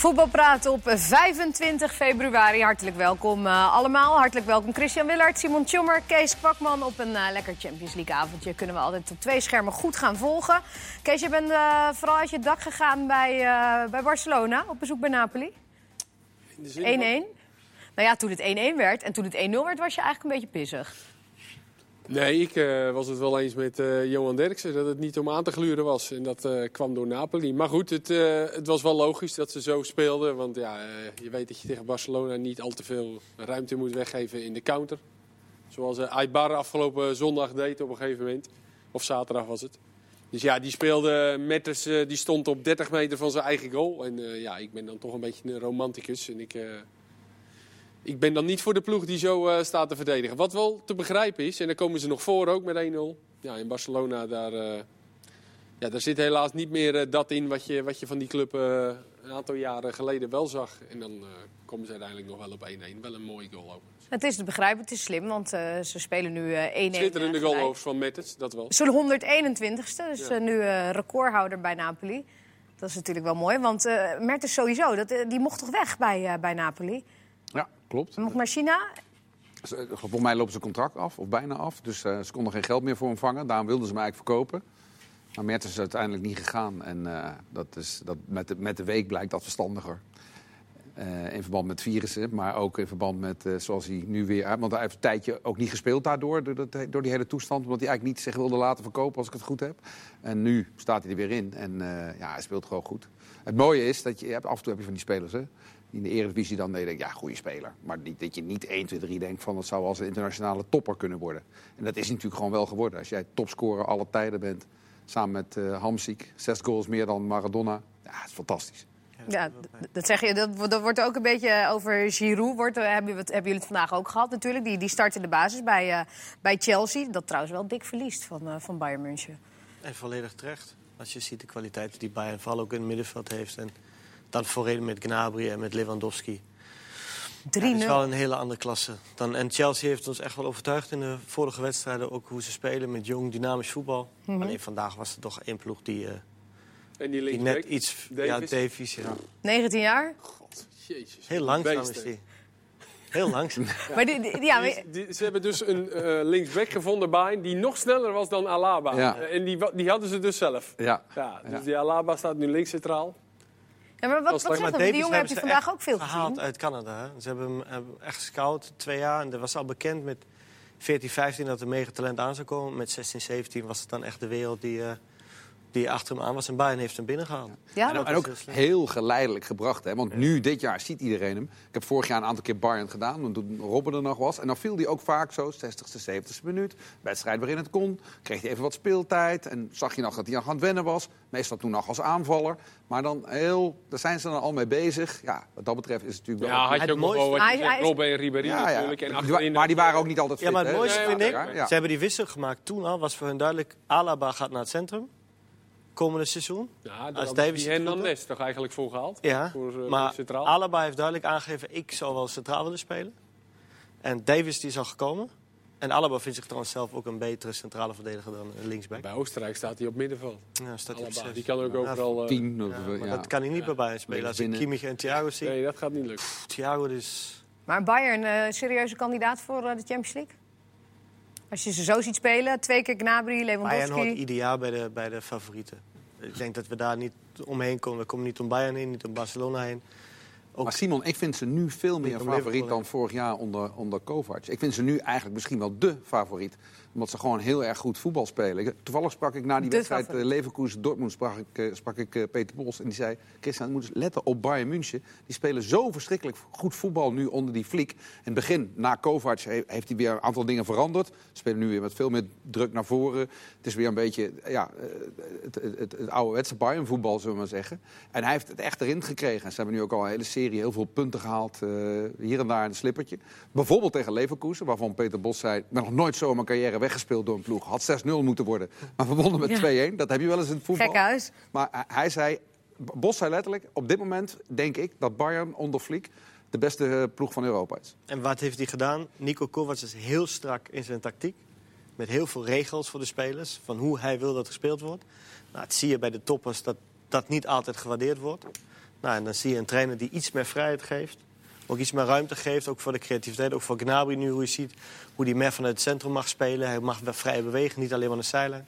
Voetbalpraat op 25 februari. Hartelijk welkom uh, allemaal. Hartelijk welkom Christian Willard, Simon Tjommer, Kees Kwakman. Op een uh, lekker Champions League avondje kunnen we altijd op twee schermen goed gaan volgen. Kees, je bent uh, vooral uit je dak gegaan bij, bij Barcelona op bezoek bij Napoli. 1-1. Nou ja, toen het 1-1 werd en toen het 1-0 werd was je eigenlijk een beetje pissig. Nee, ik uh, was het wel eens met uh, Johan Derksen dat het niet om aan te gluren was. En dat uh, kwam door Napoli. Maar goed, het, het, was wel logisch dat ze zo speelden. Want ja, je weet dat je tegen Barcelona niet al te veel ruimte moet weggeven in de counter. Zoals Aibar afgelopen zondag deed op een gegeven moment. Of zaterdag was het. Dus ja, die speelde Metters, die stond op 30 meter van zijn eigen goal. En ja, ik ben dan toch een beetje een romanticus. En ik ik ben dan niet voor de ploeg die zo uh, staat te verdedigen. Wat wel te begrijpen is, en daar komen ze nog voor ook met 1-0. Ja, in Barcelona, daar, uh, ja, daar zit helaas niet meer uh, dat in wat je, wat je van die club een aantal jaren geleden wel zag. En dan komen ze uiteindelijk nog wel op 1-1. Wel een mooie goal ook. Het is te begrijpen, het is slim, want ze spelen nu 1-1. Schitterende goal over van Metters, dat wel. Zo'n 121ste, dus ja. nu recordhouder bij Napoli. Dat is natuurlijk wel mooi, want Mertens sowieso, dat, die mocht toch weg bij, bij Napoli? Ja, klopt. Nog naar China? Volgens mij lopen ze contract af, of bijna af. Dus uh, ze konden geen geld meer voor hem vangen. Daarom wilden ze hem eigenlijk verkopen. Maar Mertens is uiteindelijk niet gegaan. En uh, dat is, dat met, de, met de week blijkt dat verstandiger. Uh, in verband met virussen, maar ook in verband met zoals hij nu weer... Want hij heeft een tijdje ook niet gespeeld daardoor, door, dat, door die hele toestand. Omdat hij eigenlijk niet zich wilde laten verkopen, als ik het goed heb. En nu staat hij er weer in. En ja, hij speelt gewoon goed. Het mooie is dat je, je hebt, af en toe heb je van die spelers, hè in de Eredivisie dan denk ja, goede speler. Maar niet, dat je niet 1, 2, 3 denkt van dat zou als een internationale topper kunnen worden. En dat is natuurlijk gewoon wel geworden. Als jij topscorer alle tijden bent, samen met uh, Hamziek, zes goals meer dan Maradona. Ja, dat is fantastisch. Ja, dat zeg je. Dat, dat wordt ook een beetje over Giroud. Wordt, hebben, hebben jullie het vandaag ook gehad natuurlijk. Die, die start in de basis bij, uh, bij Chelsea. Dat trouwens wel dik verliest van, uh, van Bayern München. En volledig terecht. Als je ziet de kwaliteit die Bayern vooral ook in het middenveld heeft. En dan voorheen met Gnabry en met Lewandowski. 3-0. Ja, het is wel een hele andere klasse. Dan, en Chelsea heeft ons echt wel overtuigd in de vorige wedstrijden. Ook hoe ze spelen met jong, dynamisch voetbal. Mm -hmm. Alleen vandaag was er toch één ploeg die, uh, en die, die net iets... Davis? Ja, Davies, ja. 19 jaar? God, jezus. Heel langzaam is die. Heel langzaam. ja. Maar die, die, ja, die, die, ze hebben dus een uh, linksback gevonden bij die nog sneller was dan Alaba. Ja. Uh, en die, die hadden ze dus zelf. Ja. ja dus die Alaba staat nu links centraal. Ja, maar wat, wat zegt Die jongen heb je vandaag ook veel gehaald gezien. uit Canada. Ze hebben hem, hebben echt gescout, twee jaar. En er was al bekend met 14, 15 dat er mega talent aan zou komen. Met 16, 17 was het dan echt de wereld die, uh, die achter hem aan was. En Bayern heeft hem binnengehaald. Ja? En, ook, en ook heel geleidelijk gebracht. Hè? Want ja. nu, dit jaar, ziet iedereen hem. Ik heb vorig jaar een aantal keer Bayern gedaan, toen Robben er nog was. En dan viel hij ook vaak zo, 60ste, 70ste minuut. Wedstrijd waarin het kon. Kreeg hij even wat speeltijd. En zag je nog dat hij nog aan het wennen was. Meestal toen nog als aanvaller. Maar dan heel, daar zijn ze dan al mee bezig. Ja, wat dat betreft is het natuurlijk ja, wel... had je ook nog wel Robben en Ribéry ja, ja. natuurlijk. En achterin maar die waren ook niet altijd fit. Ja, maar het mooiste vind ja, ik, ja, ja. ze hebben die wissel gemaakt toen al. Was voor hun duidelijk, Alaba gaat naar het centrum. Komende seizoen. Ja, Als Davies het goed Hernandez toch eigenlijk voor gehaald? Ja, Voor, uh, maar centraal. Alaba heeft duidelijk aangegeven... ik zou wel centraal willen spelen. En Davis die is al gekomen. En Alaba vindt zich trouwens zelf ook een betere centrale verdediger dan een linksback. Bij Oostenrijk staat hij op middenveld. Ja, staat hij op Alaba. zes. Die kan ook Ja, overal... eh, Tien, of, Ja, maar ja. dat kan hij niet bij Bayern spelen. Als ik. Kimmich en Thiago zie. nee, dat gaat niet lukken. Pff, Thiago is... Maar Bayern, uh, serieuze kandidaat voor uh, de Champions League? Als je ze zo ziet spelen, twee keer Gnabry, Bayern hoort Lewandowski. ieder jaar bij de, bij de favorieten. Ik denk dat we daar niet omheen komen. We komen niet om Bayern heen, niet om Barcelona heen. Ook Maar Simon, ik vind ze nu veel meer favoriet dan vorig jaar onder, onder Kovac. Ik vind ze nu eigenlijk misschien wel dé favoriet. Omdat ze gewoon heel erg goed voetbal spelen. Toevallig sprak ik na die wedstrijd uh, Leverkusen-Dortmund sprak ik, eh, sprak ik eh, Peter Bos. En die zei, Christian, moet eens letten op Bayern München. Die spelen zo verschrikkelijk goed voetbal nu onder die fliek. In het begin, na Kovac, he- heeft hij weer een aantal dingen veranderd. Ze spelen nu weer met veel meer druk naar voren. Het is weer een beetje ja, eh, het, het, het, het ouderwetse Bayern voetbal, zullen we maar zeggen. En hij heeft het echt erin gekregen. Ze hebben nu ook al een hele serie, heel veel punten gehaald. eh, hier en daar een slippertje. Bijvoorbeeld tegen Leverkusen, waarvan Peter Bos zei... ik ben nog nooit zo in mijn carrière weggespeeld door een ploeg. Had 6-0 moeten worden. Maar we wonnen met Ja. 2-1. Dat heb je wel eens in het voetbal. Huis. Maar hij- hij zei, Bos zei letterlijk... op dit moment denk ik dat Bayern onder Fliek... de beste eh, ploeg van Europa is. En wat heeft hij gedaan? Nico Kovac is heel strak in zijn tactiek. Met heel veel regels voor de spelers. Van hoe hij wil dat gespeeld wordt. Nou, het zie je bij de toppers dat dat niet altijd gewaardeerd wordt. Nou, en dan zie je een trainer die iets meer vrijheid geeft. Ook iets meer ruimte geeft, ook voor de creativiteit. Ook voor Gnabry nu, hoe je ziet hoe hij meer vanuit het centrum mag spelen. Hij mag vrij bewegen, niet alleen maar de zijlijn.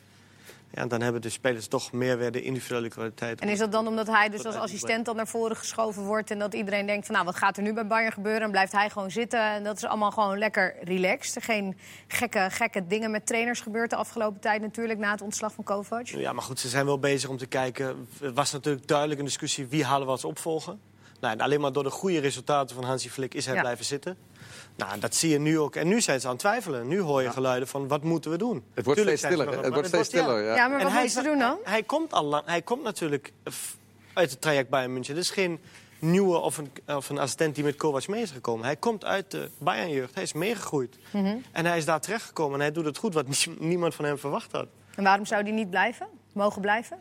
Ja, dan hebben de spelers toch meer weer de individuele kwaliteit. En is dat dan omdat hij dus als assistent dan naar voren geschoven wordt... en dat iedereen denkt van nou, wat gaat er nu bij Bayern gebeuren? En blijft hij gewoon zitten. En dat is allemaal gewoon lekker relaxed. Geen gekke, gekke dingen met trainers gebeurd de afgelopen tijd natuurlijk... na het ontslag van Kovac. Ja, maar goed, ze zijn wel bezig om te kijken. Het was natuurlijk duidelijk een discussie wie halen we als opvolger. Nou, alleen maar door de goede resultaten van Hansi Flick is hij blijven zitten. Nou, dat zie je nu ook. En nu zijn ze aan het twijfelen. Nu hoor je geluiden van, wat moeten we doen? Het wordt steeds stiller. Het wordt steeds stiller, ja. ja. maar wat moeten ze doen dan? Hij, komt al lang, hij komt natuurlijk uit het traject bij München. Het is geen nieuwe of een, of een assistent die met Kovac mee is gekomen. Hij komt uit de Bayern-jeugd. Hij is meegegroeid. Mhm. En hij is daar terechtgekomen. En hij doet het goed, wat niemand van hem verwacht had. En waarom zou hij niet blijven? Mogen blijven?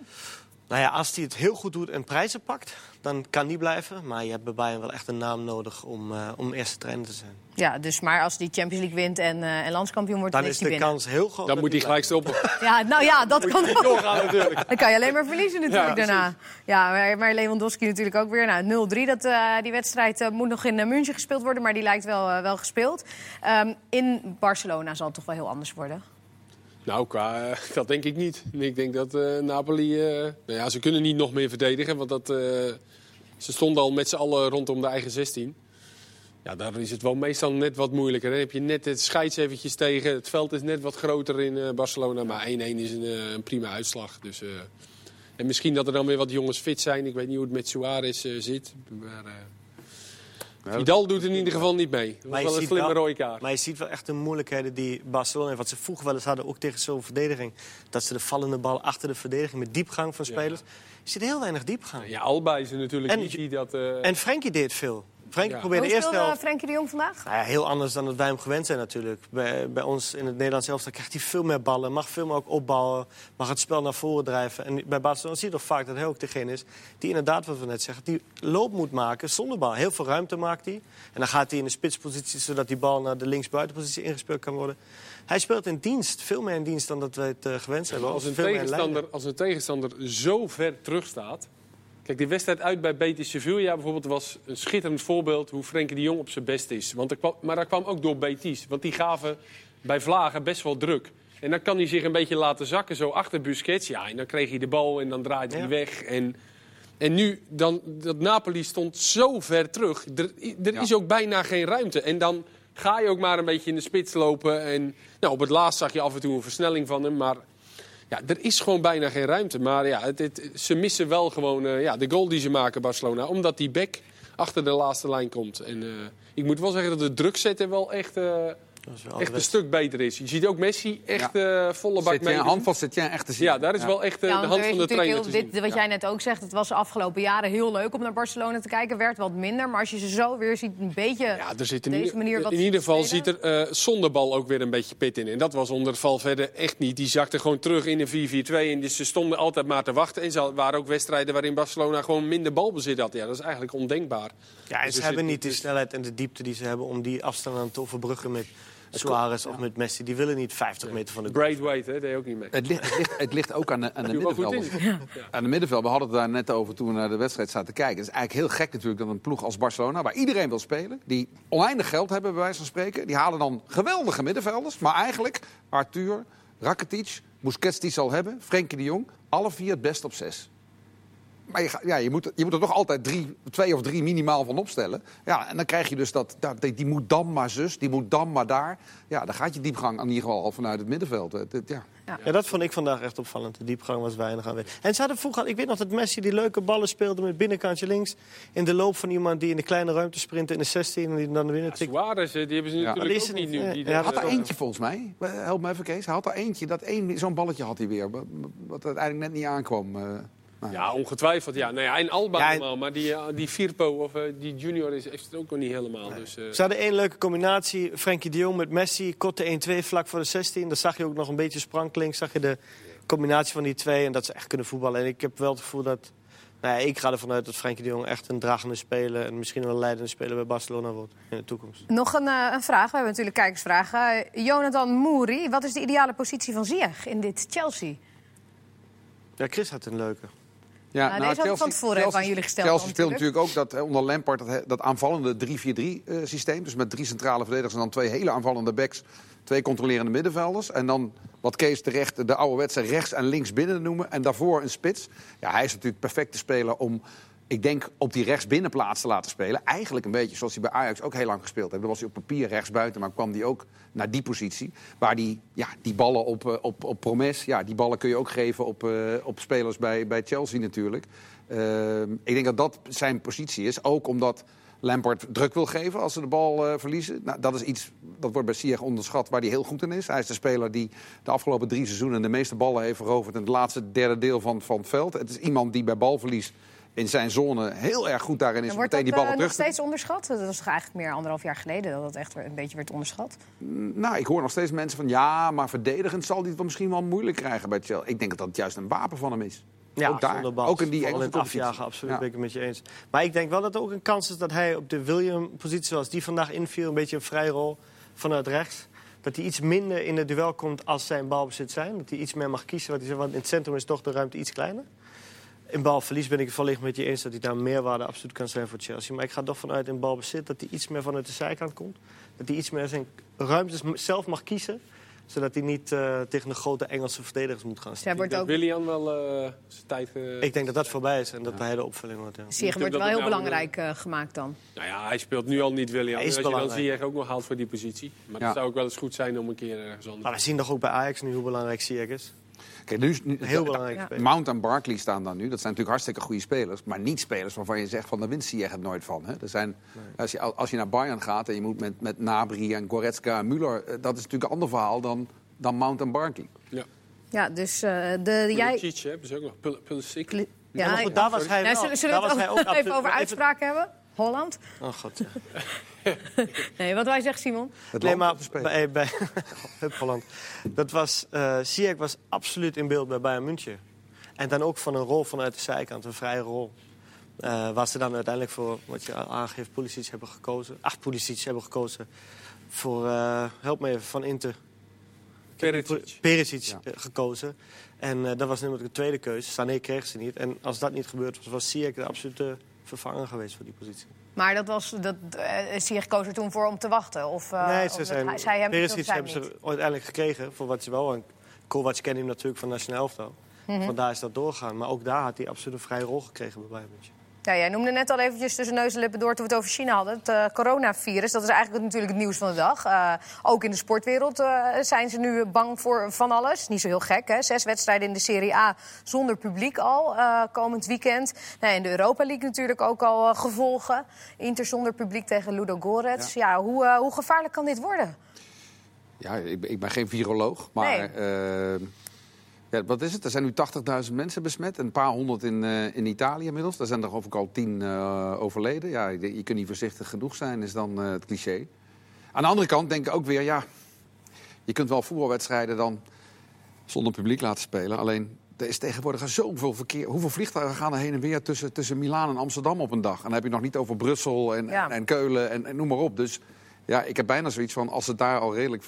Nou ja, als hij het heel goed doet en prijzen pakt, dan kan die blijven. Maar je hebt bij Bayern wel echt een naam nodig om, uh, om eerste trainer te zijn. Ja, dus maar als die Champions League wint en, uh, en landskampioen wordt, dan, dan is, de kans heel groot. Dan moet hij gelijk stoppen. ja, nou ja, dat kan ook. Dan kan je alleen maar verliezen natuurlijk ja, daarna. Ja, maar, maar, Lewandowski natuurlijk ook weer. Nou, 0-3, dat, uh, die wedstrijd moet nog in München gespeeld worden, maar die lijkt wel, wel gespeeld. Um, in Barcelona zal het toch wel heel anders worden? Nou, qua, eh, dat denk ik niet. Ik denk dat uh, Napoli... Uh, nou ja, ze kunnen niet nog meer verdedigen, want dat, ze stonden al met z'n allen rondom de eigen 16. Ja, daar is het wel meestal net wat moeilijker. Dan heb je net het scheids eventjes tegen. Het veld is net wat groter in Barcelona, maar 1-1 is een, een, prima uitslag. Dus, en misschien dat er dan weer wat jongens fit zijn. Ik weet niet hoe het met Suarez zit. Maar, Vidal doet in ieder geval niet mee. Dat is wel een slimme rode kaart. Maar je ziet wel echt de moeilijkheden die Barcelona heeft. Wat ze vroeger wel eens hadden, ook tegen zo'n verdediging. Dat ze de vallende bal achter de verdediging met diepgang van spelers. Ja. Je ziet heel weinig diepgang. Ja, Alba is er natuurlijk en, niet die dat... Uh... En Frenkie deed veel. Frenkie ja. probeerde Hoe eerst. Frenkie de Jong vandaag? Nou ja, heel anders dan dat wij hem gewend zijn natuurlijk. Bij, bij ons in het Nederlands zelfs krijgt hij veel meer ballen. Mag veel meer ook opbouwen. Mag het spel naar voren drijven. En bij Barcelona zie je toch vaak dat hij ook degene is... die inderdaad, wat we net zeggen, die loop moet maken zonder bal. Heel veel ruimte maakt hij. En dan gaat hij in de spitspositie... zodat die bal naar de linksbuitenpositie ingespeeld kan worden. Hij speelt in dienst. Veel meer in dienst dan dat wij het uh, gewend zijn. Als een, tegenstander, als een tegenstander zo ver terug staat... Kijk, die wedstrijd uit bij Betis Sevilla bijvoorbeeld was een schitterend voorbeeld hoe Frenkie de Jong op zijn best is. Want kwam, maar dat kwam ook door Betis. Want die gaven bij Vlagen best wel druk. En dan kan hij zich een beetje laten zakken, zo achter Busquets. Ja, en dan kreeg hij de bal en dan draaide hij weg. En, en nu, dan, dat Napoli stond zo ver terug. Er, er is ook bijna geen ruimte. En dan ga je ook maar een beetje in de spits lopen. En nou, op het laatst zag je af en toe een versnelling van hem. Maar ja, er is gewoon bijna geen ruimte. Maar ja, het, ze missen wel gewoon uh, ja, de goal die ze maken, Barcelona. Omdat die back achter de laatste lijn komt. En uh, ik moet wel zeggen dat de druk zetten wel echt... Echt een stuk beter is. Je ziet ook Messi echt ja. uh, volle bak mee. Een hand van Setien echt te zien. Ja, daar is wel echt uh, ja, de hand van de trainer heel, dit, Wat jij net ook zegt, het was de afgelopen jaren heel leuk om naar Barcelona te kijken. Werd wat minder, maar als je ze zo weer ziet, een beetje ja, er zit in deze manier wat In ieder geval ziet er uh, zonder bal ook weer een beetje pit in. En dat was onder Valverde echt niet. Die zakte gewoon terug in een 4-4-2. En dus ze stonden altijd maar te wachten. En ze waren ook wedstrijden waarin Barcelona gewoon minder balbezit had. Ja, dat is eigenlijk ondenkbaar. Ja, en dus ze hebben niet de snelheid en de diepte die ze hebben om die afstanden te overbruggen met Suarez of met Messi, die willen niet 50 meter van de goal. Braithwaite, hè, deed ook niet mee. Het ligt, het ligt, het ligt ook aan de, aan de middenvelders. Aan de middenveld, we hadden het daar net over toen we naar de wedstrijd zaten kijken. Het is eigenlijk heel gek natuurlijk dat een ploeg als Barcelona, waar iedereen wil spelen, die oneindig geld hebben bij wijze van spreken, die halen dan geweldige middenvelders. Maar eigenlijk Arthur, Rakitic, Busquets die zal hebben, Frenkie de Jong, alle vier het best op zes. Maar je, ja, je, moet, je moet er toch altijd drie, twee of drie minimaal van opstellen. Ja, en dan krijg je dus dat, dat die moet dan maar zus, die moet dan maar daar. Ja, dan gaat je diepgang in ieder geval al vanuit het middenveld. ja. Ja. ja. dat vond ik vandaag echt opvallend. De diepgang was weinig aanwezig. En ze hadden vroeger, ik weet nog dat Messi die leuke ballen speelde met binnenkantje links. In de loop van iemand die in de kleine ruimte sprintte in de 16 en die dan de winnen tikt. Ja, die hebben ze natuurlijk ook niet nu. hij had er eentje volgens mij. Help me even Kees. Hij had er eentje. Dat zo'n balletje had hij weer. Wat, wat uiteindelijk net niet aankwam. Ja, ongetwijfeld. Ja. Nee, en Alba ja, helemaal. Maar die, eh, die Firpo of uh, die junior is, heeft het ook nog niet helemaal. Nee. Dus, uh... Ze hadden één leuke combinatie. Frenkie de Jong met Messi. Korte 1-2 vlak voor de 16. Daar zag je ook nog een beetje sprankeling. Zag je de combinatie van die twee. En dat ze echt kunnen voetballen. En ik heb wel het gevoel dat... Nou ja, ik ga ervan uit dat Frenkie de Jong echt een dragende speler... en misschien wel een leidende speler bij Barcelona wordt in de toekomst. Nog een, uh, een vraag. We hebben natuurlijk kijkersvragen. Jonathan Mouri, wat is de ideale positie van Ziyech in dit Chelsea? Ja, Chris had een leuke. Ja, nou, deze had ik van tevoren even aan jullie gesteld. Chelsea speelt natuurlijk ook dat, onder Lampard dat, dat aanvallende 3-4-3-systeem. Uh, dus met drie centrale verdedigers en dan twee hele aanvallende backs. Twee controlerende middenvelders. En dan wat Kees terecht de ouderwetse rechts en links binnen noemen. En daarvoor een spits. Ja, hij is natuurlijk perfect te spelen om ik denk op die rechtsbinnenplaats te laten spelen. Eigenlijk een beetje zoals hij bij Ajax ook heel lang gespeeld heeft. Dan was hij op papier rechtsbuiten, maar kwam hij ook naar die positie. Waar die, ja, die ballen op, eh, op, op Promes, ja, die ballen kun je ook geven op, uh, op spelers bij, bij Chelsea natuurlijk. Uh, ik denk dat dat zijn positie is. Ook omdat Lampard druk wil geven als ze de bal uh, verliezen. Nou, dat is iets, dat wordt bij Ziyech onderschat, waar hij heel goed in is. Hij is de speler die de afgelopen drie seizoenen de meeste ballen heeft veroverd... in het laatste derde deel van, van het veld. Het is iemand die bij balverlies in zijn zone heel erg goed daarin is. Wordt meteen die ballen uh, nog steeds onderschat? Dat was toch eigenlijk meer anderhalf jaar geleden dat het echt een beetje werd onderschat? Nou, ik hoor nog steeds mensen van ja, maar verdedigend zal hij het misschien wel moeilijk krijgen bij Chelsea. Ik denk dat dat juist een wapen van hem is. Ja, ook daar. Ook in die Engelse in afjagen, absoluut. Ja. Ben ik het met je eens. Maar ik denk wel dat er ook een kans is dat hij op de William-positie, zoals die vandaag inviel, een beetje een vrijrol vanuit rechts. Dat hij iets minder in het duel komt als zijn balbezit zijn. Dat hij iets meer mag kiezen. Wat hij zegt, want in het centrum is toch de ruimte iets kleiner. In balverlies ben ik het volledig met je eens dat hij daar meerwaarde absoluut kan zijn voor Chelsea. Maar ik ga toch vanuit in balbezit dat hij iets meer vanuit de zijkant komt. Dat hij iets meer zijn ruimtes zelf mag kiezen zodat hij niet uh, tegen de grote Engelse verdedigers moet gaan staan. Wordt ook... Willian wel uh, zijn tijd... Uh... Ik denk dat dat voorbij is en dat ja. hij de opvulling wordt. Ja. Wordt wel heel nou belangrijk gemaakt dan. Nou ja, hij speelt nu al niet Willian. Hij is Als je dan Ziyech ook nog haalt voor die positie. Maar ja. dat zou ook wel eens goed zijn om een keer ergens anders... Maar we zien toch ook bij Ajax nu hoe belangrijk Ziyech is? Kijk, nu, nu, Heel belangrijk. Ja. Mount en Barkley staan dan nu. Dat zijn natuurlijk hartstikke goede spelers. Maar niet spelers waarvan je zegt van de winst zie je het nooit van. Hè? Er zijn, nee. als, je, als je naar Bayern gaat en je moet met, met Nabri en Goretzka en Müller... dat is natuurlijk een ander verhaal dan dan Mount en Barkley. Ja. Ja, dus uh, de, jij... Pulisic ze ook nog. Pulisic. Ja, ja goed, daar was hij nou, Zullen, zullen we het ook even over uitspraken hebben? Holland? Oh god, ja. nee, wat wij zeggen, Simon? Het nee, maar bij, bij Holland. Dat was, uh, Ziyech was absoluut in beeld bij Bayern München. En dan ook van een rol vanuit de zijkant, een vrije rol. Uh, waar ze dan uiteindelijk voor, wat je aangeeft, Pulisic hebben gekozen. Acht Pulisic hebben gekozen voor, uh, help me even, van Inter. Perisic, Perisic ja. gekozen. En uh, dat was natuurlijk de tweede keuze. Sané kreeg ze niet. En als dat niet gebeurd was, was Ziyech de absolute vervanger geweest voor die positie. Maar dat was, dat, uh, koos er toen voor om te wachten? Of, uh, nee, ze zijn, zij hem Perisic hebben ze uiteindelijk gekregen voor wat ze wel. En Kovac kende hem natuurlijk van Nationaal Elftal. Mm -hmm. Vandaar is dat doorgaan. Maar ook daar had hij absoluut een vrije rol gekregen bij Bayern. Ja, jij noemde net al eventjes tussen neus en lippen door toen we het over China hadden. Het uh, coronavirus, dat is eigenlijk natuurlijk het nieuws van de dag. Uh, ook in de sportwereld uh, zijn ze nu bang voor van alles. Niet zo heel gek, hè? Zes wedstrijden in de Serie A zonder publiek al komend weekend. Nou, in de Europa League natuurlijk ook al gevolgen. Inter zonder publiek tegen Ludo Gorets. Ja, ja hoe, hoe gevaarlijk kan dit worden? Ja, ik, ik ben geen viroloog, maar... Nee. Ja, wat is het? Er zijn nu 80.000 mensen besmet. En een paar honderd in, uh, in Italië inmiddels. Daar zijn er geloof ik al tien uh, overleden. Ja, je, je, kunt niet voorzichtig genoeg zijn, is dan uh, het cliché. Aan de andere kant denk ik ook weer, ja... Je kunt wel voetbalwedstrijden dan zonder publiek laten spelen. Alleen, er is tegenwoordig zoveel verkeer. Hoeveel vliegtuigen gaan er heen en weer tussen, tussen Milaan en Amsterdam op een dag? En dan heb je nog niet over Brussel en, ja. en, en, Keulen en, en noem maar op. Dus ja, ik heb bijna zoiets van, als het daar al redelijk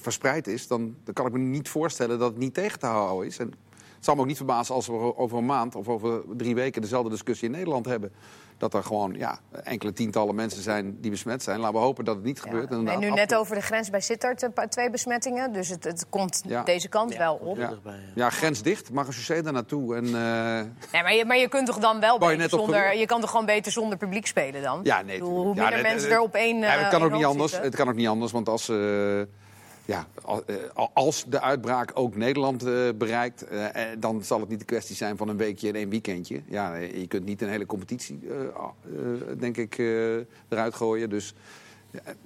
verspreid is, dan, dan, kan ik me niet voorstellen dat het niet tegen te houden is. En het zal me ook niet verbazen als we over een maand of over drie weken dezelfde discussie in Nederland hebben. Dat er gewoon ja, enkele tientallen mensen zijn die besmet zijn. Laten we hopen dat het niet ja. gebeurt. En, nu net over de grens bij Sittard eh, twee besmettingen. Dus het, het komt ja. deze kant ja, wel op. Ja. ja, grens dicht. Mag een daar naartoe. En, uh... nee, maar, je, maar je kunt toch dan wel beter zonder... Je kan toch gewoon beter zonder publiek spelen dan? Ja, nee. Bedoel, hoe minder mensen er op één ja, het kan ook niet anders. Het kan ook niet anders, want als... Uh, ja, eh, als de uitbraak ook Nederland uh, bereikt, uh, dan zal het niet de kwestie zijn van een weekje en één weekendje. Ja, je kunt niet een hele competitie, denk ik, eruit gooien. Dus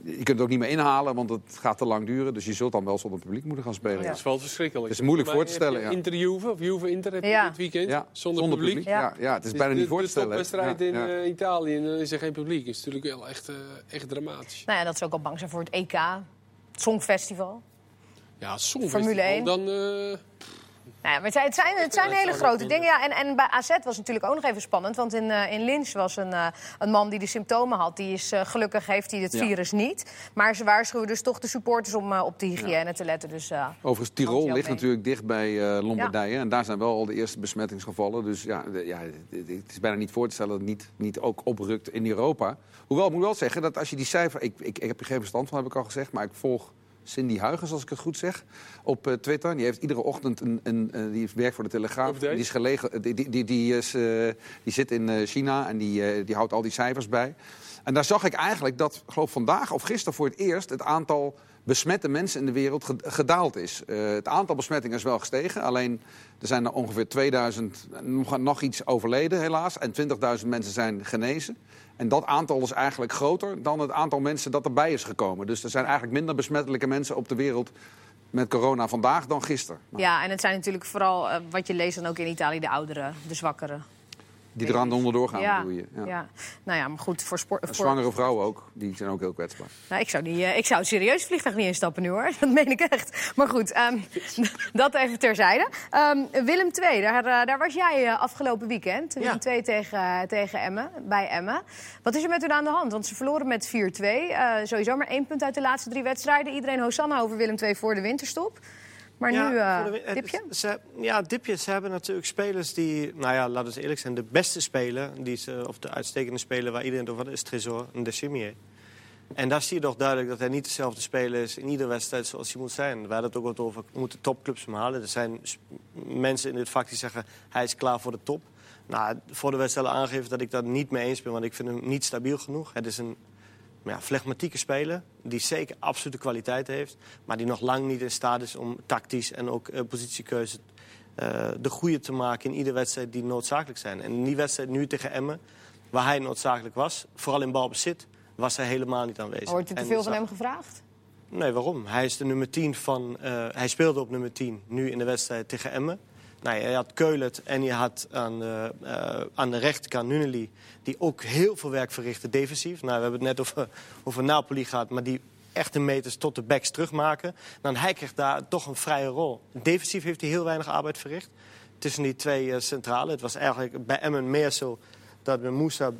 je kunt het ook niet meer inhalen, want het gaat te lang duren. Dus je zult dan wel zonder publiek moeten gaan spelen. Ja. Dat is wel verschrikkelijk. Het is moeilijk voor te stellen. Ja. Inter Juve, of Juve Inter ja. dit weekend ja. zonder, zonder publiek. publiek. Ja. Ja, het is dus bijna niet voor te stellen. De wedstrijd in uh, Italië en dan is er geen publiek. Dat is natuurlijk wel echt, uh, echt dramatisch. Nou ja, dat ze ook al bang zijn voor het EK, Songfestival. Ja, Formule 1. Dan, uh, Nou ja, maar het zijn, het zijn, het zijn hele grote dingen. Ja, en, en bij AZ was het natuurlijk ook nog even spannend. Want in, uh, in Linz was een, uh, een man die de symptomen had. Die is uh, gelukkig heeft hij het virus niet. Maar ze waarschuwen dus toch de supporters om op de hygiëne te letten. Dus, Overigens, Tirol ligt natuurlijk dicht bij Lombardije. En daar zijn wel al de eerste besmettingsgevallen. Dus ja, de, ja, het is bijna niet voor te stellen dat het niet, niet ook oprukt in Europa. Hoewel, ik moet wel zeggen dat als je die cijfer... Ik, ik, ik heb er geen verstand van, heb ik al gezegd. Maar ik volg Cindy Huygens, als ik het goed zeg, op uh, Twitter. Die heeft iedere ochtend een, een, uh, die werkt voor de Telegraaf. Die, is gelegen, die, die, die, is, uh, die zit in China en die, die houdt al die cijfers bij. En daar zag ik eigenlijk dat, geloof vandaag of gisteren voor het eerst... het aantal besmette mensen in de wereld gedaald is. het aantal besmettingen is wel gestegen. Alleen er zijn er ongeveer 2000, nog, nog iets overleden helaas. En 20.000 mensen zijn genezen. En dat aantal is eigenlijk groter dan het aantal mensen dat erbij is gekomen. Dus er zijn eigenlijk minder besmettelijke mensen op de wereld met corona vandaag dan gisteren. Ja, en het zijn natuurlijk vooral, uh, wat je leest dan ook in Italië, de ouderen, de zwakkeren. Die eraan onderdoor gaan, ja. bedoel je? Ja. ja. Nou ja, maar goed, voor sport... Voor... Zwangere vrouwen ook, die zijn ook heel kwetsbaar. Nou, ik zou, niet, uh, ik zou serieus vliegtuig niet instappen nu, hoor. Dat meen ik echt. Maar goed, um, dat even terzijde. Um, Willem II, daar, uh, daar was jij uh, afgelopen weekend. Willem ja. II tegen, tegen Emmen, bij Emmen. Wat is er met u aan de hand? Want ze verloren met 4-2. sowieso maar één punt uit de laatste drie wedstrijden. Iedereen Hosanna over Willem II voor de winterstop. Maar ja, nu, uh, dipje? Ze, ja, dipje. Ze hebben natuurlijk spelers die, nou ja, laten we eerlijk zijn, de beste speler, die ze, of de uitstekende speler waar iedereen over is, Tresor en de Chimier. En daar zie je toch duidelijk dat hij niet dezelfde speler is in iedere wedstrijd zoals hij moet zijn. We hadden het ook wat over, moeten topclubs hem halen. Er zijn mensen in dit vak die zeggen, hij is klaar voor de top. Nou, voor de wedstrijd aangeven dat ik dat niet mee eens ben, want ik vind hem niet stabiel genoeg. Het is een ja, flegmatieke speler, die zeker absolute kwaliteit heeft... maar die nog lang niet in staat is om tactisch en ook uh, positiekeuze... Uh, de goede te maken in iedere wedstrijd die noodzakelijk zijn. En in die wedstrijd nu tegen Emmen, waar hij noodzakelijk was... vooral in balbezit, was hij helemaal niet aanwezig. Wordt u te veel van hem gevraagd? Nee, waarom? Hij is de nummer 10 van... Uh, hij speelde op nummer 10 nu in de wedstrijd tegen Emmen. Nou, je had Keulet en je had aan de, uh, aan de rechterkant die ook heel veel werk verrichten defensief. Nou, we hebben het net over, over Napoli gehad, maar die echte meters tot de backs terugmaken. Dan hij krijgt daar toch een vrije rol. Defensief heeft hij heel weinig arbeid verricht tussen die twee uh, centralen. Het was eigenlijk bij Emmen meer zo dat Moussa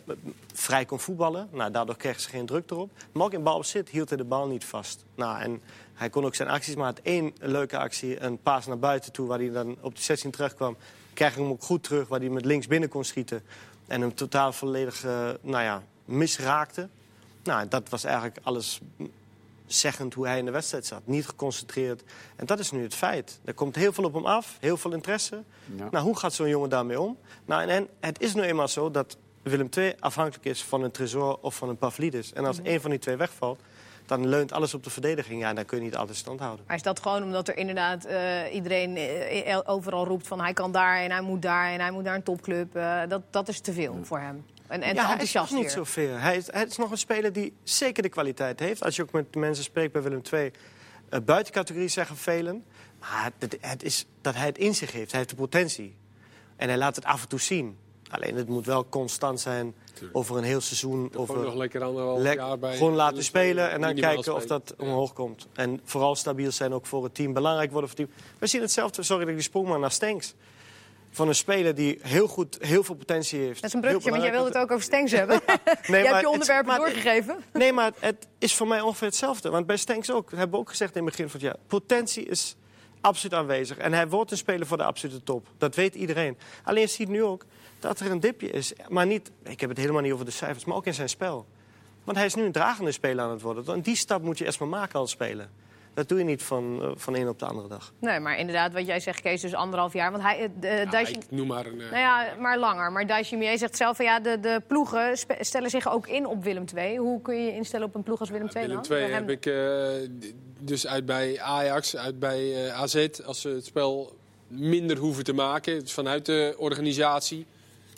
vrij kon voetballen. Nou, daardoor kregen ze geen druk erop. Maar ook in balbezit hield hij de bal niet vast. Nou, en hij kon ook zijn acties, maar had één leuke actie. Een paas naar buiten toe, waar hij dan op de 16 terugkwam. Kreeg hem ook goed terug, waar hij met links binnen kon schieten. En hem totaal volledig uh, nou ja, misraakte. Nou, dat was eigenlijk alles zeggend hoe hij in de wedstrijd zat. Niet geconcentreerd. En dat is nu het feit. Er komt heel veel op hem af, heel veel interesse. Ja. Nou, hoe gaat zo'n jongen daarmee om? Nou, en, en, het is nu eenmaal zo dat Willem II afhankelijk is van een Tresor of van een Pavlidis. En als mm -hmm. een van die twee wegvalt, dan leunt alles op de verdediging. Ja, dan kun je niet altijd stand houden. Maar is dat gewoon omdat er inderdaad uh, iedereen uh, overal roept van hij kan daar en hij moet daar en hij moet naar een topclub. Uh, dat, dat is te veel voor hem. En, en ja, hij is nog niet zoveel. Hij is, hij is nog een speler die zeker de kwaliteit heeft. Als je ook met mensen spreekt bij Willem II, buitencategorie zeggen velen. Maar het, het is dat hij het in zich heeft. Hij heeft de potentie. En hij laat het af en toe zien. Alleen het moet wel constant zijn Tuurlijk. over een heel seizoen. Over nog lekker anderhalf le jaar bij. Gewoon laten spelen en dan kijken spelen. of dat omhoog komt. En vooral stabiel zijn ook voor het team. Belangrijk worden voor het team. We zien hetzelfde, sorry dat ik die sprong maar naar Stenks. Van een speler die heel goed, heel veel potentie heeft. Dat is een brugje, want jij wilde het ook over Stenks hebben. nee, je hebt je onderwerpen doorgegeven. Nee, maar het is voor mij ongeveer hetzelfde. Want bij Stenks ook, hebben we ook gezegd in het begin van het jaar. Potentie is absoluut aanwezig. En hij wordt een speler voor de absolute top. Dat weet iedereen. Alleen je ziet nu ook dat er een dipje is. Maar niet, ik heb het helemaal niet over de cijfers, maar ook in zijn spel. Want hij is nu een dragende speler aan het worden. En die stap moet je eerst maar maken als speler. Dat doe je niet van, uh, van een op de andere dag. Nee, maar inderdaad, wat jij zegt, Kees, dus anderhalf jaar. Want hij, uh, ja, Daichi... ik noem maar een... Uh... Nou ja, maar langer. Maar Daishimier zegt zelf van ja, de, de ploegen stellen zich ook in op Willem II. Hoe kun je je instellen op een ploeg als Willem II Willem II heb hem... ik dus uit bij Ajax, uit bij AZ. Als ze het spel minder hoeven te maken, dus vanuit de organisatie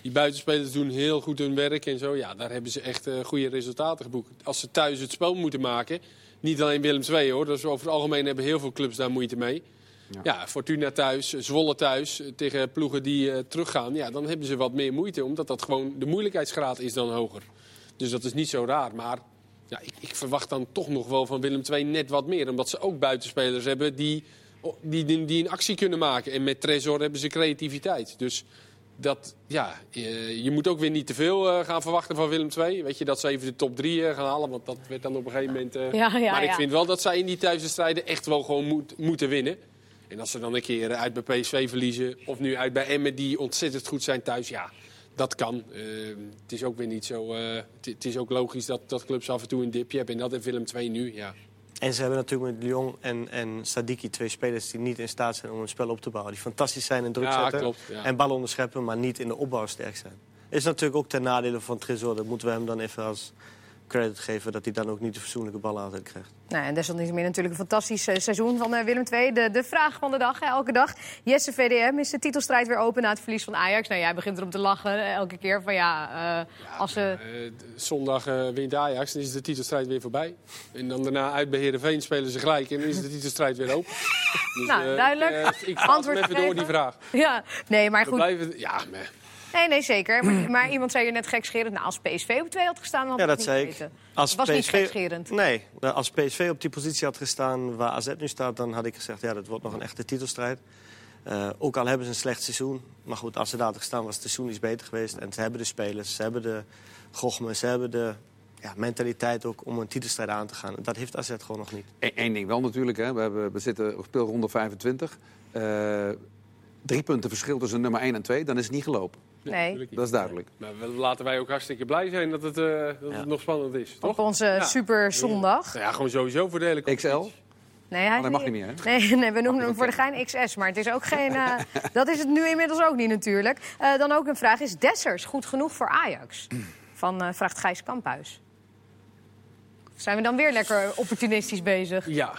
die buitenspelers doen heel goed hun werk en zo. Ja, daar hebben ze echt uh, goede resultaten geboekt. Als ze thuis het spel moeten maken, niet alleen Willem II hoor. Dus over het algemeen hebben heel veel clubs daar moeite mee. Ja. ja, Fortuna thuis, Zwolle thuis, eh, tegen ploegen die uh, teruggaan. Ja, dan hebben ze wat meer moeite, omdat dat gewoon de moeilijkheidsgraad is dan hoger. Dus dat is niet zo raar. Maar ja, ik, ik verwacht dan toch nog wel van Willem II net wat meer. Omdat ze ook buitenspelers hebben die die, die, die een actie kunnen maken. En met Trezor hebben ze creativiteit. Dus dat, ja, je, je moet ook weer niet te veel eh, gaan verwachten van Willem II. Weet je, dat ze even de top 3 uh, gaan halen, want dat werd dan op een gegeven moment... Uh, ja, ja, maar ik vind wel dat zij in die thuiswedstrijden echt wel gewoon moet, moeten winnen. En als ze dan een keer uit bij PSV verliezen, of nu uit bij Emmen, die ontzettend goed zijn thuis, ja, dat kan. Uh, het is ook weer niet zo. Het is ook logisch dat, dat clubs af en toe een dipje hebben. En dat heeft Willem II nu, ja. En ze hebben natuurlijk met Lyon en, en Sadiki twee spelers die niet in staat zijn om een spel op te bouwen. Die fantastisch zijn in druk Ja, zetten klopt, ja. en ballen onderscheppen, maar niet in de opbouw sterk zijn. Is natuurlijk ook ten nadele van Tresor. Dat moeten we hem dan even als credit geven dat hij dan ook niet de fatsoenlijke ballen altijd krijgt. Nou, en desalniettemin natuurlijk een fantastisch eh, seizoen van eh, Willem II. De, de vraag van de dag, hè, elke dag. Jesse VDM, is de titelstrijd weer open na het verlies van Ajax? Nou, jij begint erom te lachen eh, elke keer. Van ja, eh, als ze... Zondag eh, wint Ajax, dan is de titelstrijd weer voorbij. En dan daarna uit bij Heerenveen spelen ze gelijk en dan is de titelstrijd weer open. Dus, Nou, eh, duidelijk. Ik, ga Antwoord even door die vraag. Ja, nee, maar We goed. blijven, ja, maar, Nee, nee, zeker. Maar, maar iemand zei je net gekscherend. Nou, als PSV op twee had gestaan, dan had Ja, dat het zei niet ik. Als was niet gekscherend. Nee, nou, als PSV op die positie had gestaan waar AZ nu staat... dan had ik gezegd, ja, dat wordt nog een echte titelstrijd. Eh, ook al hebben ze een slecht seizoen. Maar goed, als ze daar hadden gestaan was het seizoen iets beter geweest. En ze hebben de spelers, ze hebben de gochme, ze hebben de ja, mentaliteit ook om een titelstrijd aan te gaan. Dat heeft AZ gewoon nog niet. Eén ding wel natuurlijk. Hè. We, hebben, we zitten op speelronde 25. Eh, drie punten verschil tussen nummer 1 en 2. Dan is het niet gelopen. Nee. Dat is duidelijk. Maar laten wij ook hartstikke blij zijn dat het, eh, dat Ja. het nog spannend is. Toch? Op onze Ja. super zondag. Nou ja, gewoon sowieso voor de hele XL? Nee, hij Oh, dat mag niet meer, hè? Nee, nee, we noemen hem voor de gein XS. Maar het is ook geen. eh, dat is het nu inmiddels ook niet natuurlijk. Eh, dan ook een vraag: is Dessers goed genoeg voor Ajax? Van eh, vraagt Gijs Kamphuis. Zijn we dan weer lekker opportunistisch bezig? Ja,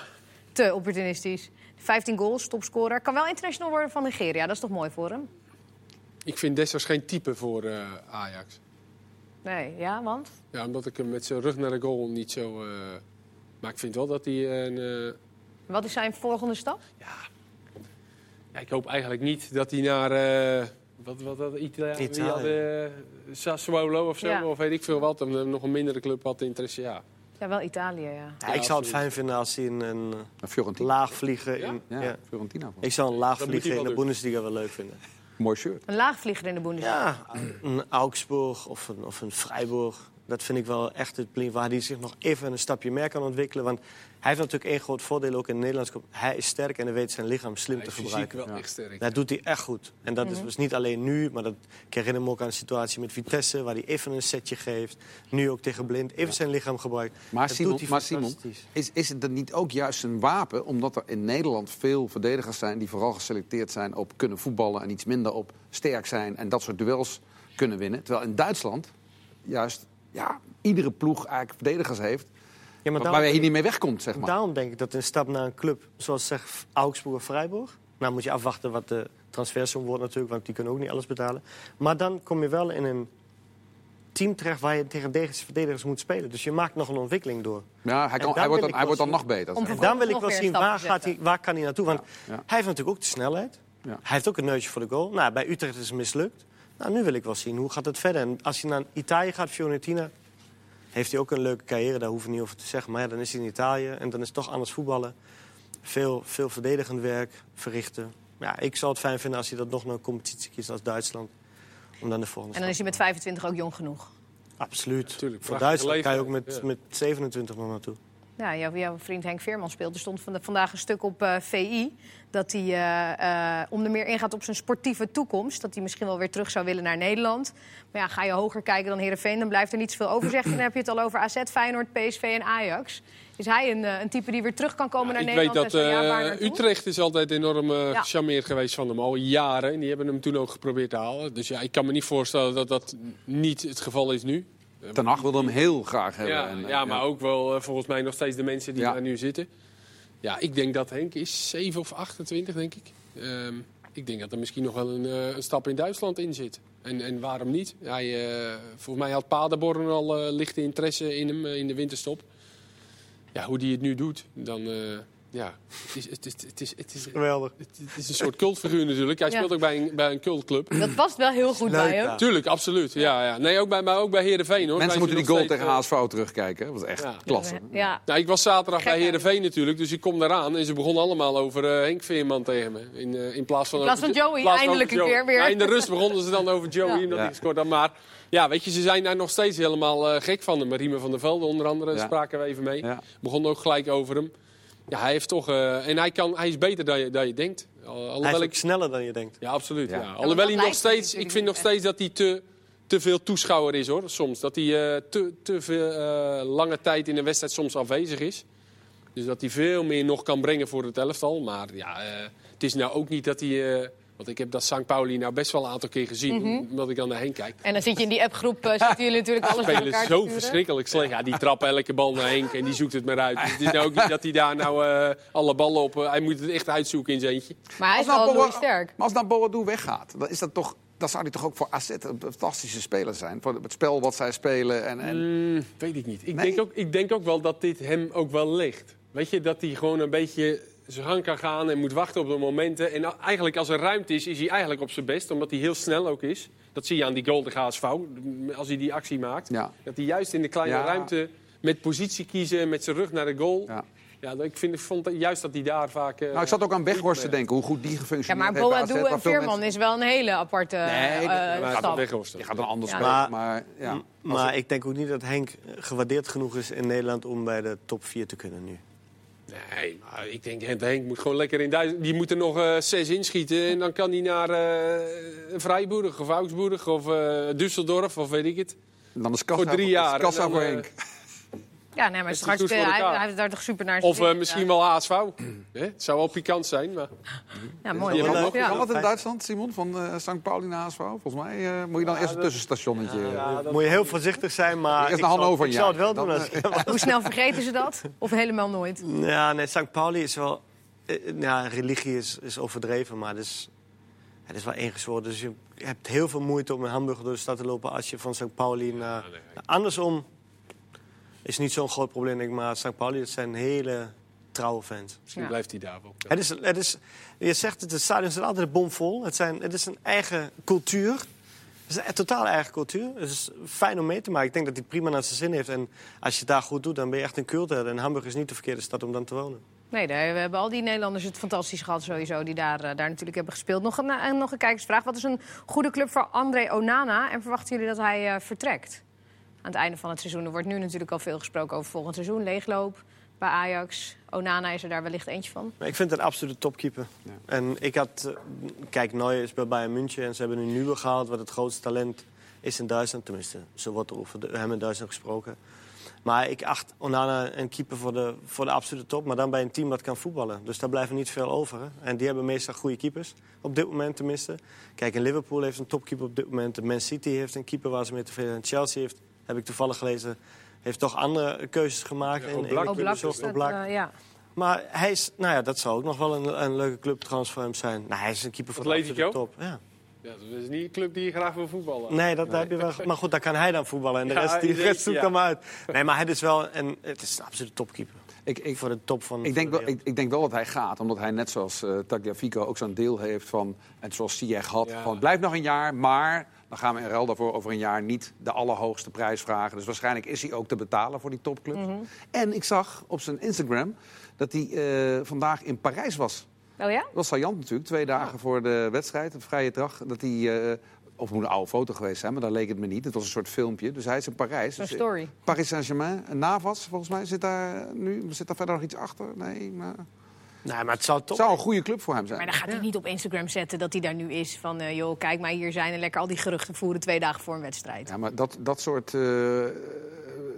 Te opportunistisch. 15 goals, topscorer. Kan wel international worden van Nigeria. Dat is toch mooi voor hem? Ik vind Dessers geen type voor eh, Ajax. Nee, ja, want? Ja, omdat ik hem met zijn rug naar de goal niet zo... eh, maar ik vind wel dat hij een... eh, Wat is zijn volgende stap? Ja, ik hoop eigenlijk niet dat hij naar. eh, wat wat dat Italië? Italië. had, Sassuolo of zo, Ja. of weet ik veel wat. Een, nog een mindere club had interesse. Ja. Ja, wel Italië, ja. Ja, Ja, ik zou het fijn vinden als hij een, een laag vliegen Ja? in... Ja, ja. Fiorentina. Ik zou een laag vliegen in de. Bundesliga wel leuk vinden. Mooi shirt. Een laagvlieger in de Bundesliga. Ja, een Augsburg of een, of een Freiburg. Dat vind ik wel echt het plek waar hij zich nog even een stapje meer kan ontwikkelen. Want hij heeft natuurlijk één groot voordeel ook in de Nederlandse club. Hij is sterk en hij weet zijn lichaam slim Hij te gebruiken. wel Ja. echt sterk. Dat doet hij echt goed. En dat Mhm. is dus niet alleen nu, maar dat, ik herinner me ook aan de situatie met Vitesse... waar hij even een setje geeft. Nu ook tegen Blind. Even zijn lichaam gebruikt. Maar Dat Simon, doet hij maar Simon fantastisch. is, is het dan niet ook juist een wapen? Omdat er in Nederland veel verdedigers zijn die vooral geselecteerd zijn op kunnen voetballen en iets minder op sterk zijn en dat soort duels kunnen winnen. Terwijl in Duitsland juist ja, iedere ploeg eigenlijk verdedigers heeft Ja, maar waar je hier niet mee wegkomt, zeg maar. daarom denk ik dat een stap naar een club zoals zeg Augsburg of Freiburg... Nou moet je afwachten wat de transfersom wordt natuurlijk, want die kunnen ook niet alles betalen. Maar dan kom je wel in een team terecht waar je tegen deze verdedigers moet spelen. Dus je maakt nog een ontwikkeling door. Ja, hij, kan, hij, wordt dan, hij wordt dan nog beter. En dan wil ik wel zien waar, gaat hij, waar kan hij naartoe. Want Ja. hij heeft natuurlijk ook de snelheid. Ja. Hij heeft ook een neusje voor de goal. Nou, bij Utrecht is het mislukt. Nou, nu wil ik wel zien hoe gaat het verder. En als hij naar Italië gaat, Fiorentina, heeft hij ook een leuke carrière. Daar hoeven we niet over te zeggen. Maar ja, dan is hij in Italië en dan is het toch anders voetballen. Veel, veel verdedigend werk verrichten. Ja, ik zou het fijn vinden als hij dat nog naar een competitie kiest als Duitsland. Om dan de volgende En dan is hij met 25 ook jong genoeg. Absoluut. Tuurlijk, Voor Duitsland kan je ook met, met 27 nog naartoe. Ja, jouw, jouw vriend Henk Veerman speelt. Er stond vanda- vandaag een stuk op eh, VI dat hij eh, eh, onder meer ingaat op zijn sportieve toekomst. Dat hij misschien wel weer terug zou willen naar Nederland. Maar ja, ga je hoger kijken dan Heerenveen, dan blijft er niet zoveel over. Zegt dan heb je het al over AZ, Feyenoord, PSV en Ajax. Is hij een, een type die weer terug kan komen naar ik weet Nederland? dat? Utrecht is altijd enorm Ja. gecharmeerd geweest van hem, al jaren. En die hebben hem toen ook geprobeerd te halen. Dus ja, ik kan me niet voorstellen dat dat niet het geval is nu. Ten Hag wilde hem heel graag hebben. Ja, En, eh, ja, maar ook wel eh, volgens mij nog steeds de mensen die Ja. daar nu zitten. Ja, ik denk dat Henk is 7 of 28, denk ik. Ehm, ik denk dat er misschien nog wel een, eh, een stap in Duitsland in zit. En, en waarom niet? Hij, eh, volgens mij had Paderborn al eh, lichte interesse in hem in de winterstop. Ja, hoe die het nu doet, dan, eh, ja, het is, het is, het is, het is, Geweldig. het is een soort cultfiguur natuurlijk. Hij Ja. speelt ook bij een, bij een cultclub. Dat past wel heel goed Leuk, bij hem. ja. Tuurlijk, absoluut. Ja, ja. Nee, ook bij, maar ook bij Heerenveen hoor. Mensen moeten die goal tegen HSV terugkijken. Dat was echt Ja. klasse. Ja. Nou, ik was zaterdag Gek bij Heerenveen natuurlijk, dus ik kom daaraan. En ze begonnen allemaal over eh, Henk Veerman tegen me. In, eh, in plaats van, In plaats over- van Joey, eindelijk een keer weer. Ja, in de rust begonnen ze dan over Joey, Ja. omdat Ja. ik gescoord had. Maar ja, weet je, ze zijn daar nog steeds helemaal eh, gek van hem. Riemen van der Velde onder andere, Ja. spraken we even mee. Ja. Begon ook gelijk over hem. Ja, hij heeft toch... eh, en hij, kan, hij is beter dan je, dan je denkt. Al- Hij Alhoewel is ik sneller dan je denkt. Ja, absoluut. Ja. Alhoewel hij nog steeds, ik vind nog steeds dat hij te, te veel toeschouwer is hoor. Soms. Dat hij eh, te, te veel eh, lange tijd in een wedstrijd soms afwezig is. Dus dat hij veel meer nog kan brengen voor het elftal. Maar ja, eh, het is nou ook niet dat hij. Want ik heb dat St. Pauli nou best wel een aantal keer gezien. Mhm. Omdat ik dan naar hen kijk. En dan zit je in die appgroep, uh, zitten jullie natuurlijk alles bij spelen elkaar zo sturen. verschrikkelijk slecht. Ja, die trappen elke bal naar Henk en die zoekt het maar uit. Dus het is nou ook niet dat hij daar nou eh, alle ballen op... eh, hij moet het echt uitzoeken in zijn eentje. Maar hij is Als nou wel Boa- Louis sterk. Maar als nou Boadu weggaat, dan, is dat toch, dan zou hij toch ook voor AZ een fantastische speler zijn. Voor het spel wat zij spelen. En, en... Mm, weet ik niet. Ik, Nee? denk ook, ik denk ook wel dat dit hem ook wel ligt. Weet je, dat hij gewoon een beetje zijn gang kan gaan en moet wachten op de momenten. En eigenlijk als er ruimte is, is hij eigenlijk op zijn best. Omdat hij heel snel ook is. Dat zie je aan die goal tegen HSV. Als hij die actie maakt. Ja. Dat hij juist in de kleine Ja. ruimte met positie kiezen, met zijn rug naar de goal. Ja. Ja, dat- ik, vind, ik vond juist dat hij daar vaak... eh, Nou, ik zat ook aan Weghorst te goed, denken, hoe goed die Ja, gefunctioneerd maar heeft AZ, Boadu waar en Veerman mensen- is wel een hele aparte Nee, eh, dat- Maar hij gaat stap. Die gaat een ander Ja. spelen, Maar- maar ja. Maar ik denk ook niet dat Henk gewaardeerd genoeg is in Nederland om bij de top 4 te kunnen nu. Nee, maar ik denk Henk, Henk moet gewoon lekker in Duitsland. Die moet er nog eh, zes inschieten. En dan kan hij naar eh Vrijburg of Augsburg of eh Düsseldorf of weet ik het. Dan is kassa Voor drie jaar. Kassa voor Henk. Ja, nee, maar is hij hij, heeft daar toch super naar zijn Of eh, misschien ja. wel HSV. Hè? Het zou wel pikant zijn. Maar... Ja, mooi. Kan Ja. dat in Duitsland, Simon, van eh St. Pauli naar HSV? Volgens mij eh, moet je dan eerst een dat- tussenstationnetje... Moet je heel voorzichtig zijn, maar Eerst ik naar zou, Hannover ik een zou het wel doen. Als ik, Hoe snel vergeten ze dat? Of helemaal nooit? ja, nee, St. Pauli is wel... Ja, religie is, is overdreven, maar het is, het is wel ingezworen. Dus je hebt heel veel moeite om in Hamburg door de stad te lopen... als je van St. Pauli naar... nee. Andersom is niet zo'n groot probleem, denk ik. Maar St. Pauli, het zijn hele trouwe fans. Misschien Ja. blijft hij daar wel. Het is, het is, je zegt het, het stadion is altijd bomvol. Het, zijn, het is een eigen cultuur. Het is een totaal eigen cultuur. Het is fijn om mee te maken. Ik denk dat hij prima naar zijn zin heeft. En als je het daar goed doet, dan ben je echt een cultheld. En Hamburg is niet de verkeerde stad om dan te wonen. Nee, daar, we hebben al die Nederlanders het fantastisch gehad sowieso... die daar, eh, daar natuurlijk hebben gespeeld. Nog een, eh, nog een kijkersvraag. Wat is een goede club voor André Onana? En verwachten jullie dat hij eh, vertrekt? Aan het einde van het seizoen. Er wordt nu natuurlijk al veel gesproken over volgend seizoen. Leegloop bij Ajax. Onana is er daar wellicht eentje van. Maar ik vind het een absolute topkeeper. En ik had... eh, Kijk, Neuer is bij Bayern München. En ze hebben nu Nieuwe gehaald, wat het grootste talent is in Duitsland. Tenminste, zo wordt er over de- hem in Duitsland gesproken. Maar ik acht Onana een keeper voor de, voor de absolute top. Maar dan bij een team dat kan voetballen. Dus daar blijft niet veel over. Hè? En die hebben meestal goede keepers. Op dit moment tenminste. Kijk, in Liverpool heeft een topkeeper op dit moment. Man City heeft een keeper waar ze mee tevreden zijn. Chelsea heeft, heb ik toevallig gelezen... heeft toch andere keuzes gemaakt. Ja, in- Oblak. in- Oblak dat, Oblak. ja. Maar hij is, nou ja, dat zou ook nog wel een, een leuke clubtransfer voor hem zijn. Nou, hij is een keeper voor de Atletico? top. Ja. Ja, dat is niet een club die je graag wil voetballen. Nee, dat heb je wel. Maar goed, dan kan hij dan voetballen en de Ja, rest, die rest zoekt ja. hem uit. Nee, maar hij is wel een, het is een absolute topkeeper. Ik, ik, Voor de top van. Ik denk, wel, ik, denk wel dat hij gaat, omdat hij net zoals eh Tagliafico ook zo'n deel heeft van... en zoals Ziyech had, Ja. van blijf nog een jaar, maar dan gaan we in ruil daarvoor over een jaar niet de allerhoogste prijs vragen. Dus waarschijnlijk is hij ook te betalen voor die topclubs. Mhm. En ik zag op zijn Instagram dat hij eh, vandaag in Parijs was. Oh ja? Dat was saillant natuurlijk, twee dagen voor de wedstrijd, het vrije dag. Dat hij, eh, of het moet een oude foto geweest zijn, maar daar leek het me niet. Het was een soort filmpje. Dus hij is in Parijs. Zo'n Dus, story. Paris Saint-Germain, Navas volgens mij zit daar nu. Zit daar verder nog iets achter? Nee, maar... Nee, maar het zou zou een goede club voor hem zijn. Maar dan gaat hij niet op Instagram zetten dat hij daar nu is. Van, eh, joh, kijk maar hier zijn en lekker al die geruchten voeren twee dagen voor een wedstrijd. Ja, maar dat, dat soort eh,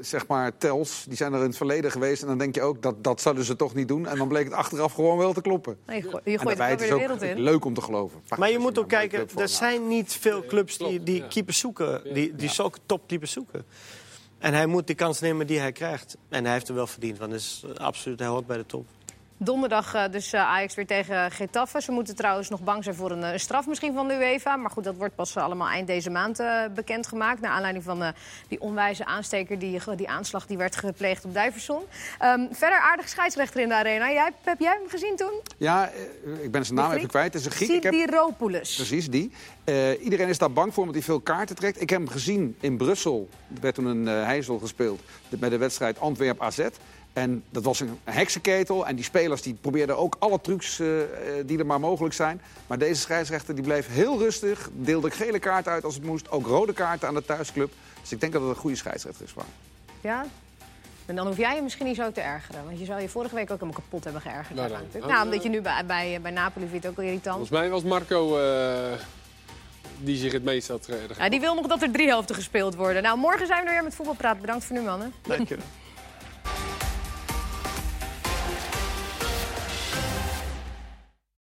zeg maar tels, die zijn er in het verleden geweest. En dan denk je ook, dat, dat zouden ze toch niet doen. En dan bleek het achteraf gewoon wel te kloppen. Nee, je gooi- je gooit het weer de wereld ook in. leuk om te geloven. Maar je moet ook kijken, er hem. zijn niet veel clubs die, die ja. keepers zoeken. Die, die zulke topkeepers zoeken. En hij moet die kans nemen die hij krijgt. En hij heeft er wel verdiend, want het is, absoluut, hij hoort bij de top. Donderdag uh, dus uh, Ajax weer tegen Getafe. Ze moeten trouwens nog bang zijn voor een, een, straf misschien van de UEFA. Maar goed, dat wordt pas allemaal eind deze maand uh, bekendgemaakt. Naar aanleiding van die onwijze aansteker, die, die aanslag die werd gepleegd op Duiverson. Um, verder aardig scheidsrechter in de arena. Jij, heb jij hem gezien toen? Ja, ik ben zijn naam even kwijt. Het is een Griek. Sidiropoulos. Precies, die. iedereen is daar bang voor omdat hij veel kaarten trekt. Ik heb hem gezien in Brussel. Er werd toen een heizel gespeeld met de wedstrijd Antwerp-AZ. En dat was een heksenketel. En die spelers die probeerden ook alle trucs uh, die er maar mogelijk zijn. Maar deze scheidsrechter die bleef heel rustig. Deelde gele kaart uit als het moest. Ook rode kaarten aan de thuisclub. Dus ik denk dat het een goede scheidsrechter is. Waar. Ja, en dan hoef jij je misschien niet zo te ergeren. Want je zou je vorige week ook helemaal kapot hebben geërgerd. Nou, dan. nou omdat je nu bij, bij, bij Napoli vindt ook irritant. Volgens mij was Marco uh, die zich het meest had geërgerd. Ja, die wil nog dat er drie helften gespeeld worden. Nou, morgen zijn we er weer met Voetbalpraat. Bedankt voor nu, mannen. Dank je